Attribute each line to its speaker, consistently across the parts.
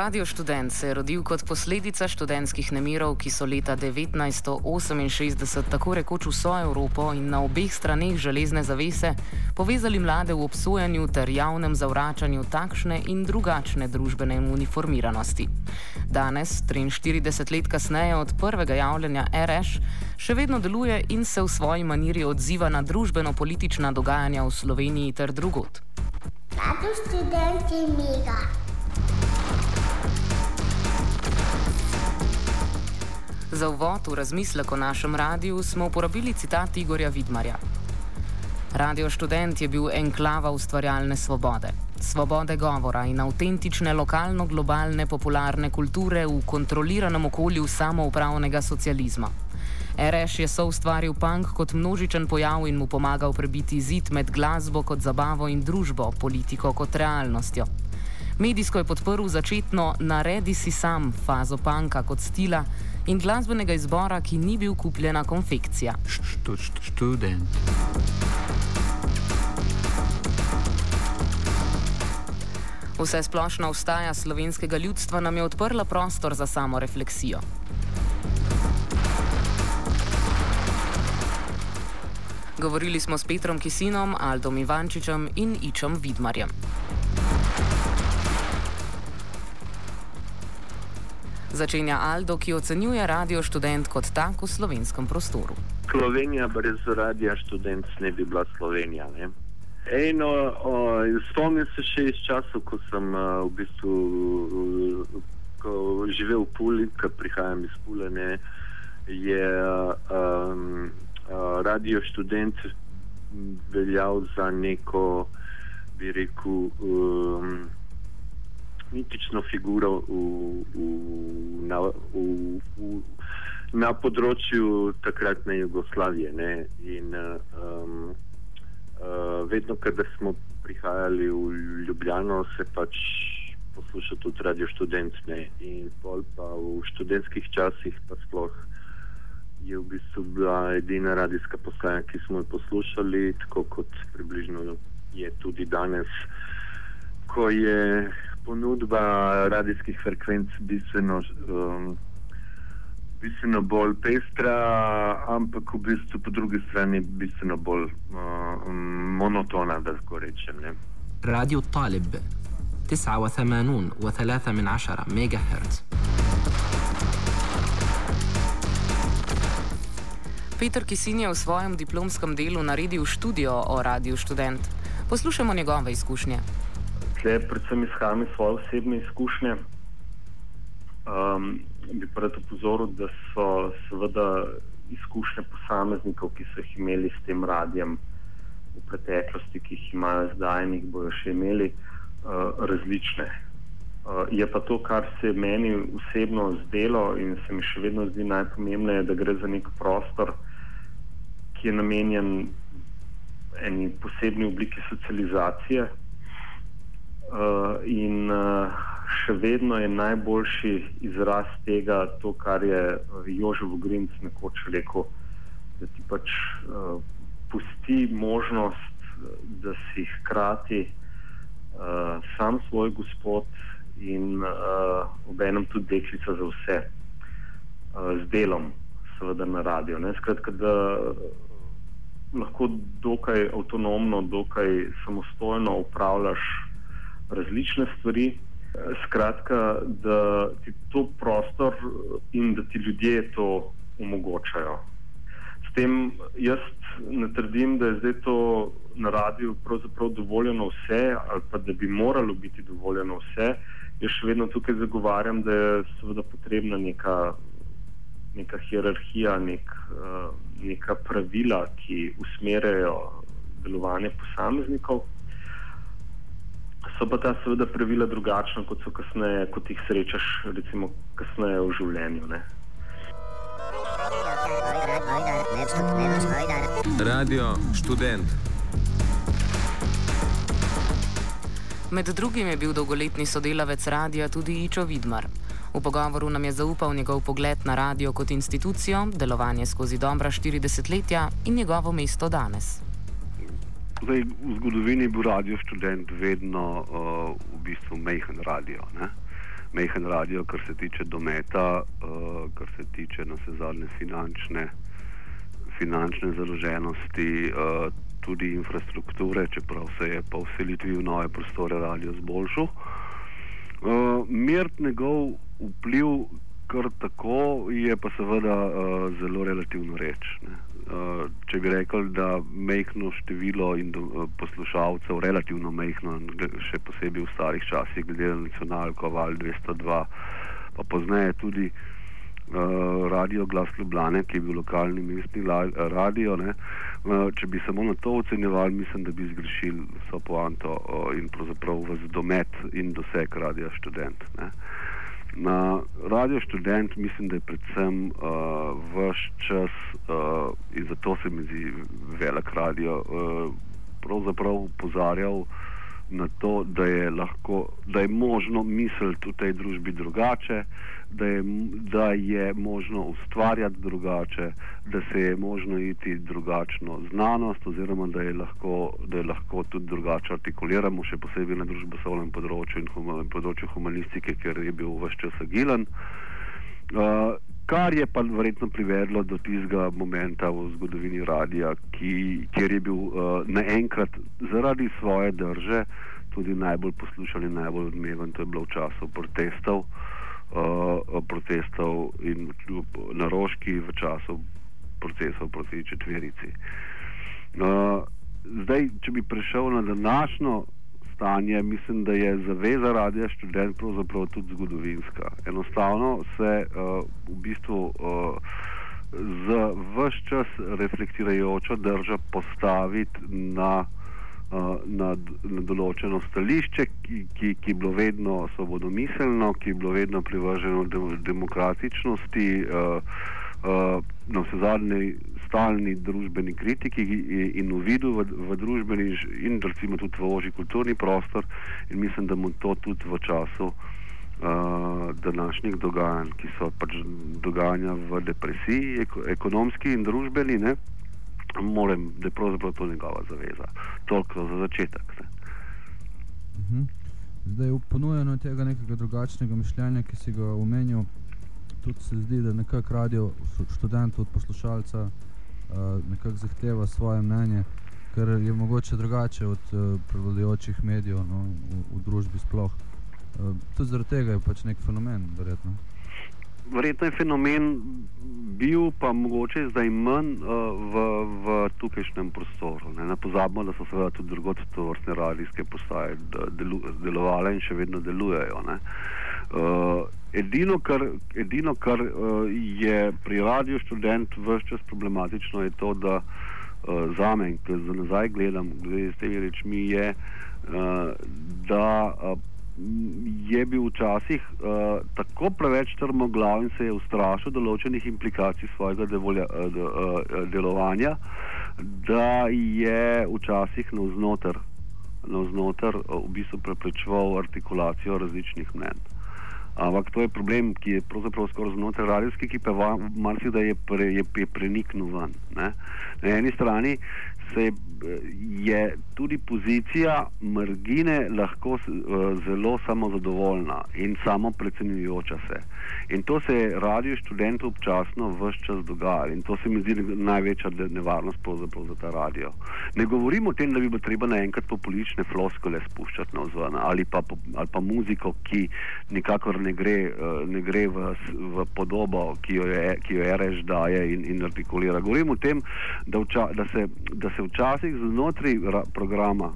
Speaker 1: Radio študent se je rodil kot posledica študentskih nemirov, ki so leta 1968 tako rekoč vso Evropo in na obeh straneh železne zavese povezali mlade v obsojanju ter javnem zavračanju takšne in drugačne družbene uniformiranosti. Danes, 43 let kasneje od prvega javljanja RS, še vedno deluje in se v svoji maniri odziva na družbeno-politična dogajanja v Sloveniji ter drugot. Radio študent je mega. Za uvod v razmislek o našem radiju smo uporabili citat Igorja Vidmarja. Radio študent je bil enklava ustvarjalne svobode, svobode govora in avtentične lokalno-globalne popularne kulture v kontroliranem okolju samoupravnega socializma. RS je soustvaril punk kot množičen pojav in mu pomagal prebiti zid med glasbo kot zabavo in družbo, politiko kot realnostjo. Medijsko je podprl začetno naredi si sam fazo panka kot stila in glasbenega izbora, ki ni bil kupljena konfekcija. Študent. Vse splošna ustaja slovenskega ljudstva nam je odprla prostor za samo refleksijo. Govorili smo s Petrom Kisinom, Aldom Ivančičem in Ičom Vidmarjem. Začenja Aldo, ki ocenjuje radio študent kot tak v slovenskem prostoru.
Speaker 2: Slovenija brez radia študent ne bi bila Slovenija. Ne? Eno, spomnim se še iz časov, ko sem a, v bistvu ko živel v Puli, ker prihajam iz Pule, ne, je a, a, radio študent veljal za neko, bi rekel, um, mitično figuro v, v, na, v, v, na področju takratne Jugoslavije. Ne? In um, uh, vedno, kadar smo prihajali v Ljubljano, se pač posluša tudi radio študentne in pol pa v študentskih časih pa sploh. Je v bistvu bila edina radijska postaja, ki smo jo poslušali, tako kot približno je tudi danes, ko je ponudba radijskih frekvenc bistveno, um, bistveno bolj pestra, ampak v bistvu po drugi strani bistveno bolj um, monotona, da tako rečem. Ne.
Speaker 3: Radio Talib 89.3 MHz
Speaker 1: Peter Kisin je v svojem diplomskem delu naredil študijo o radiju študent. Poslušajmo njegove izkušnje
Speaker 4: tle predvsem izhajam iz svoje osebne izkušnje. Um, bi pa rad upozoril, da so seveda izkušnje posameznikov, ki so jih imeli s tem radijem v preteklosti, ki jih imajo zdaj in jih bojo še imeli, uh, različne. Uh, je pa to, kar se meni osebno zdelo in se mi še vedno zdi najpomembnejše, da gre za nek prostor, ki je namenjen eni posebni obliki socializacije, Uh, in uh, še vedno je najboljši izraz tega, to, kar je uh, Jožef Grinc nekoč rekel, da ti pač uh, pusti možnost, da si hkrati uh, sam svoj gospod in uh, obenem tudi deklica za vse, uh, z delom, seveda na radio. Ne? Skratka, da lahko dokaj avtonomno, dokaj samostojno upravljaš različne stvari. Skratka, da ti to prostor in da ti ljudje to omogočajo. S tem jaz ne trdim, da je zdaj to na radiju pravzaprav dovoljeno vse, ali pa da bi moralo biti dovoljeno vse. Jaz še vedno tukaj zagovarjam, da je seveda potrebna neka, neka hierarhija, nek, neka pravila, ki usmerjajo delovanje posameznikov so pa ta seveda pravila drugačna, kot so kasneje, kot jih srečaš, recimo, kasneje v življenju. Ne?
Speaker 1: Radio študent. Med drugim je bil dolgoletni sodelavec radia tudi Ičo Vidmar. V pogovoru nam je zaupal njegov pogled na radio kot institucijo, delovanje skozi dobra 40 letja in njegovo mesto danes.
Speaker 2: Zdaj, v zgodovini je bil radio študent vedno uh, v bistvu mehen radio. Ne?
Speaker 5: mehen radio, kar se tiče dometa, uh, kar se tiče na vse zadnje finančne, finančne založenosti, uh, tudi infrastrukture, čeprav se je po vselitvi v nove prostore radio zboljšal. Uh, Mirt njegov vpliv, kar tako, je pa seveda uh, zelo relativno reč. Uh, če bi rekel, da mehko število in do, uh, poslušalcev, relativno mehko, še posebej v starih časih, glede na nacionalko Val 202, pa pozneje tudi uh, radio Glas Ljubljane, ki je bil lokalni mestni radio. Uh, če bi samo na to ocenjevali, mislim, da bi zgrešili vso poanto uh, in pravzaprav v domet in doseg radio študent. Ne. Na Radio Student mislim, da je predvsem uh, vaš čas uh, in zato se mi zdi velik radio, uh, pravzaprav upozarjal na to, da je, lahko, da je možno misliti v tej družbi drugače, da je, da je možno ustvarjati drugače, da se je možno iti drugačno znanost, oziroma da je lahko, da je lahko tudi drugače artikuliramo, še posebej na družboslovnem področju in huma, področju humanistike, ker je bil vse čas agilen. Uh, kar je pa verjetno privedlo do tistega momenta v zgodovini radia, ki, kjer je bil uh, naenkrat zaradi svoje drže tudi najbolj poslušan in najbolj odmeven, to je bilo v času protestov. Uh, protestov in na Roški v času procesov proti četverici. Uh, zdaj, če bi prešel na današnjo stanje, mislim, da je zaveza radia študent pravzaprav tudi zgodovinska. Enostavno se uh, v bistvu uh, z vse čas reflektirajočo drža postaviti na na, na določeno stališče, ki, ki, ki je bilo vedno svobodomiselno, ki je bilo vedno privrženo de, demokratičnosti, uh, uh, na vse zadnje stalni družbeni kritiki in uvidu v, v družbeni in recimo tudi v oži kulturni prostor in mislim, da mu to tudi v času uh, današnjih dogajanj, ki so pač dogajanja v depresiji, eko, ekonomski in družbeni, ne, moram, da je pravzaprav to njegova zaveza. Toliko za začetek. Ne.
Speaker 6: Mhm. Zdaj je ponujeno tega nekega drugačnega mišljenja, ki si ga omenil. Tudi se zdi, da nekako radio študent od poslušalca nekako zahteva svoje mnenje, ker je mogoče drugače od uh, prevladujočih medijev no, v, v družbi sploh. Uh, tudi zaradi tega je pač nek fenomen, verjetno
Speaker 5: verjetno je fenomen bil, pa mogoče zdaj manj uh, v, v tukajšnjem prostoru. Ne, ne pozabimo, da so seveda tudi drugot to vrstne radijske postaje delu, delovale in še vedno delujejo. Uh, edino, kar, edino, kar uh, je pri radiju študent vse čas problematično, je to, da uh, za me, ki za nazaj gledam, glede s temi rečmi, je, uh, da uh, je bil včasih uh, tako preveč trmoglav in se je ustrašil določenih implikacij svojega devolja, uh, de, uh, delovanja, da je včasih navznoter, navznoter uh, v bistvu preprečeval artikulacijo različnih mnen. Ampak to je problem, ki je pravzaprav skoraj znotraj radijske ekipe, marsikdaj je, pre, je, je preniknil ven. Ne? Na eni strani se je tudi pozicija Margine lahko zelo samozadovoljna in samo predsedujoča se. In to se je radio študentu občasno vse čas dogajalo in to se mi zdi največja nevarnost za ta radio. Ne govorim o tem, da bi bilo treba naenkrat populične floskole spuščati na vzven ali, ali pa muziko, ki nikakor ne gre, ne gre v, v podobo, ki jo je, ki jo je rež daje in, in artikulira. Govorim o tem, da, vča, da se. Da se včasih znotraj programa,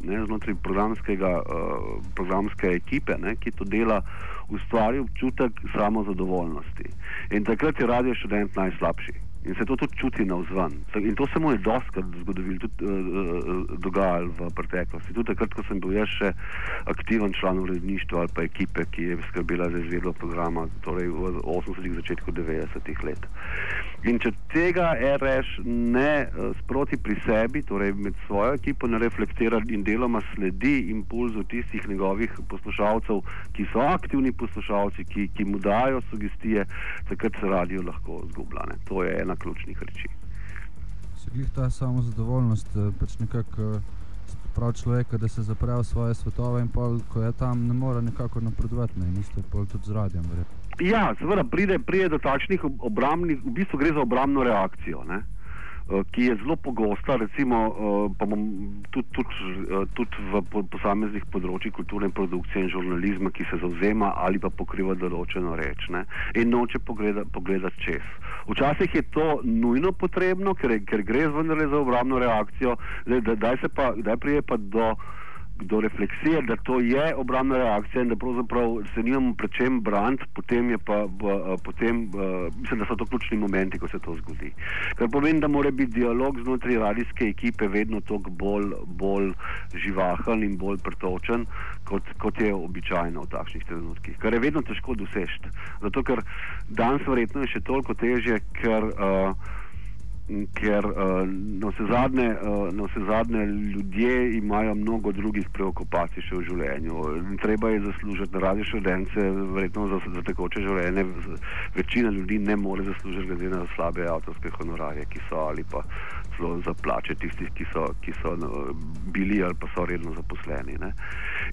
Speaker 5: ne, znotraj programskega, uh, programske ekipe, ne, ki to dela, ustvari občutek samozadovoljnosti. In takrat je radio študent najslabši. In se to tudi čuti na vzven. In to se mu je doskrat zgodovilo, tudi uh, dogajalo v preteklosti. Tudi takrat, ko sem bil jaz še aktiven član uredništva ali pa ekipe, ki je skrbela za izvedbo programa, torej v 80-ih, začetku 90-ih let. In če tega RS ne uh, sproti pri sebi, torej med svojo ekipo ne reflektira in deloma sledi impulzu tistih njegovih poslušalcev, ki so aktivni poslušalci, ki, ki mu dajo sugestije, takrat se radio lahko zgubljane. To je ena ključnih reči.
Speaker 6: Se glih ta samozadovoljnost, eh, pač nekako prav človeka, da se zapre v svoje svetove in pol, ko je tam, ne more nekako napredovati, ne, in isto je pol tudi z radiem, verjetno.
Speaker 5: Ja, seveda pride, pride do takšnih obrambnih, v bistvu gre za obrambno reakcijo. Ne? Eh, ki je zelo pogosta, recimo eh, pa bom tudi, tudi, eh, tudi v posameznih področjih kulturne produkcije in žurnalizma, ki se zauzema ali pa pokriva določeno reč ne? in noče pogledati pogleda čez. Včasih je to nujno potrebno, ker, ker gre vendarle za obrambno reakcijo, zdaj se pa, zdaj prije pa do do refleksije, da to je obrambna reakcija in da pravzaprav se nimamo pred čem braniti, potem je pa, b, potem, b, mislim, da so to ključni momenti, ko se to zgodi. Kar pomeni, da mora biti dialog znotraj radijske ekipe vedno toliko bolj, bolj živahen in bolj pretočen, kot, kot je običajno v takšnih trenutkih. Kar je vedno težko doseči. Zato, ker danes verjetno je še toliko težje, ker uh, ker uh, na, vse zadnje, uh, na vse zadnje ljudje imajo mnogo drugih preokupacij še v življenju. Treba je zaslužiti radi študence, verjetno za, za tekoče življenje. Večina ljudi ne more zaslužiti glede na slabe avtorske honorarje, ki so ali pa celo za plače tistih, ki so, ki so no, bili ali pa so redno zaposleni. Ne.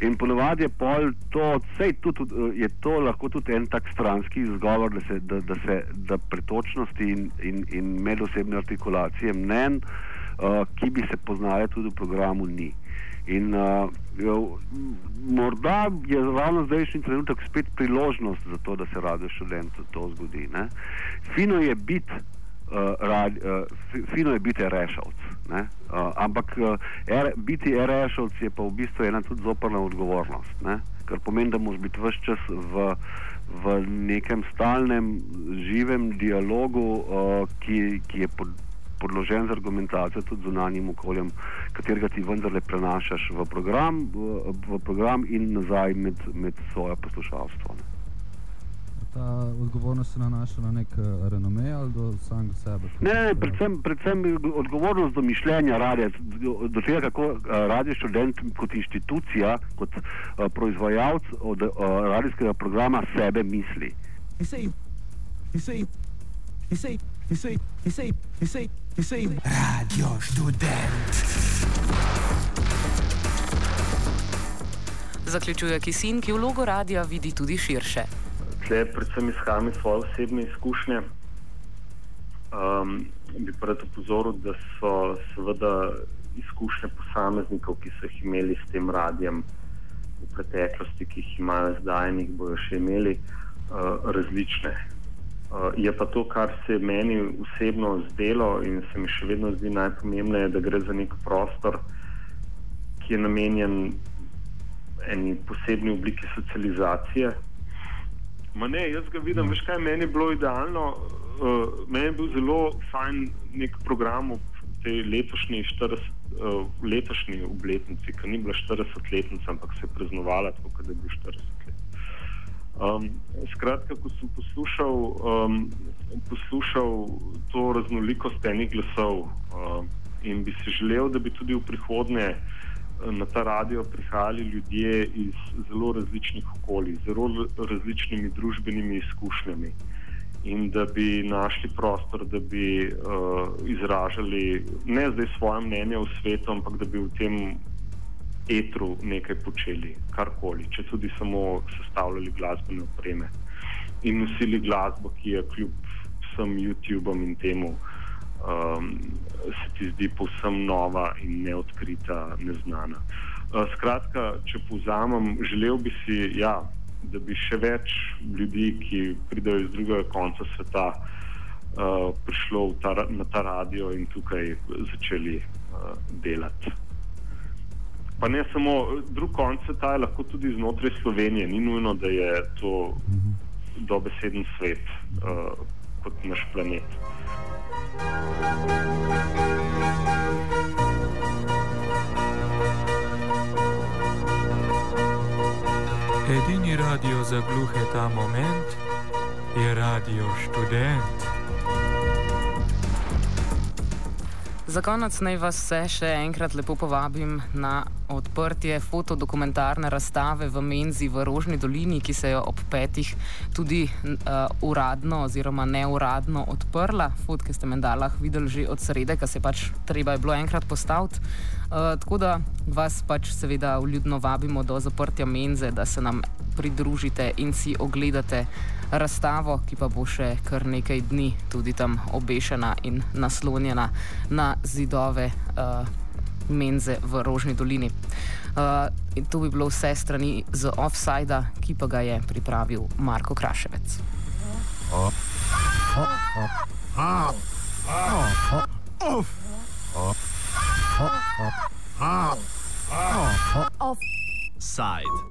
Speaker 5: In ponovadi je pol to, tudi, je to lahko tudi en tak stranski izgovor, da se da, da, se, da pretočnosti in, in, in medosebne artikulacije mnen, uh, ki bi se poznale tudi v programu, ni. In uh, jo, morda je ravno zdajšnji trenutek spet priložnost za to, da se radio študentu to zgodi. Ne. Fino je biti rad, uh, fino je biti rešavc. Uh, ampak uh, er, biti rešavc je pa v bistvu ena tudi zoprna odgovornost. Ne? Kar pomeni, da moraš biti vse čas v, v nekem stalnem, živem dialogu, uh, ki, ki je pod, podložen z argumentacijo, tudi zunanjim okoljem, katerega ti vendarle prenašaš v program, v, v program in nazaj med, med svoje poslušalstvo. Ne?
Speaker 6: Ta odgovornost se nanaša na nek uh, renome ali do samega sebe?
Speaker 5: Ne, ne, predvsem, predvsem odgovornost do mišljenja radia, do, tega, kako uh, radio študent kot institucija, kot uh, proizvajalec od uh, radijskega programa sebe misli. Radio študent.
Speaker 1: Zaključuje Kisin, ki vlogo radia vidi tudi širše
Speaker 4: tle predvsem izhajam iz svoje osebne izkušnje. Um, bi pa rad upozoril, da so seveda izkušnje posameznikov, ki so jih imeli s tem radijem v preteklosti, ki jih imajo zdaj in jih bojo še imeli, uh, različne. Uh, je pa to, kar se meni osebno zdelo in se mi še vedno zdi najpomembnejše, da gre za nek prostor, ki je namenjen eni posebni obliki socializacije, Ma ne, jaz ga vidim, veš kaj, meni je bilo idealno, uh, meni je bil zelo fajn nek program v tej letošnji, 40, uh, eh, letošnji obletnici, ki ni bila 40-letnica, ampak se je praznovala tako, kot da je bil 40 let. Um, skratka, ko sem poslušal, um, poslušal to raznolikost enih glasov uh, in bi si želel, da bi tudi v prihodnje na ta radio prihajali ljudje iz zelo različnih okolij, zelo različnimi družbenimi izkušnjami. In da bi našli prostor, da bi uh, izražali ne zdaj svoje mnenje o svetu, ampak da bi v tem etru nekaj počeli, karkoli, če tudi samo sestavljali glasbene opreme in nosili glasbo, ki je kljub vsem YouTubom in temu uh, um, se ti zdi povsem nova in neodkrita, neznana. Uh, skratka, če povzamem, želel bi si, ja, da bi še več ljudi, ki pridejo iz drugega konca sveta, uh, prišlo ta, na ta radio in tukaj začeli uh, delati. Pa ne samo drug konc sveta, lahko tudi znotraj Slovenije, ni nujno, da je to dobeseden svet uh, kot naš planet.
Speaker 7: Edini radio za gluhe ta moment je radio študent.
Speaker 1: Za konec naj vas vse še enkrat lepo povabim na odprtje fotodokumentarne razstave v Menzi v Rožni dolini, ki se je ob petih tudi uh, uradno oziroma neuradno odprla. Fotke ste mendala videli že od srede, kar se pač treba je bilo enkrat postaviti. Uh, tako da vas pač seveda vljudno vabimo do zaprtja Menze, da se nam pridružite in si ogledate razstavo, ki pa bo še kar nekaj dni tudi tam obešena in naslonjena na zidove uh, menze v Rožni dolini. Uh, to bi bilo vse strani z offsajda, ki pa ga je pripravil Marko Kraševec.
Speaker 8: Offside.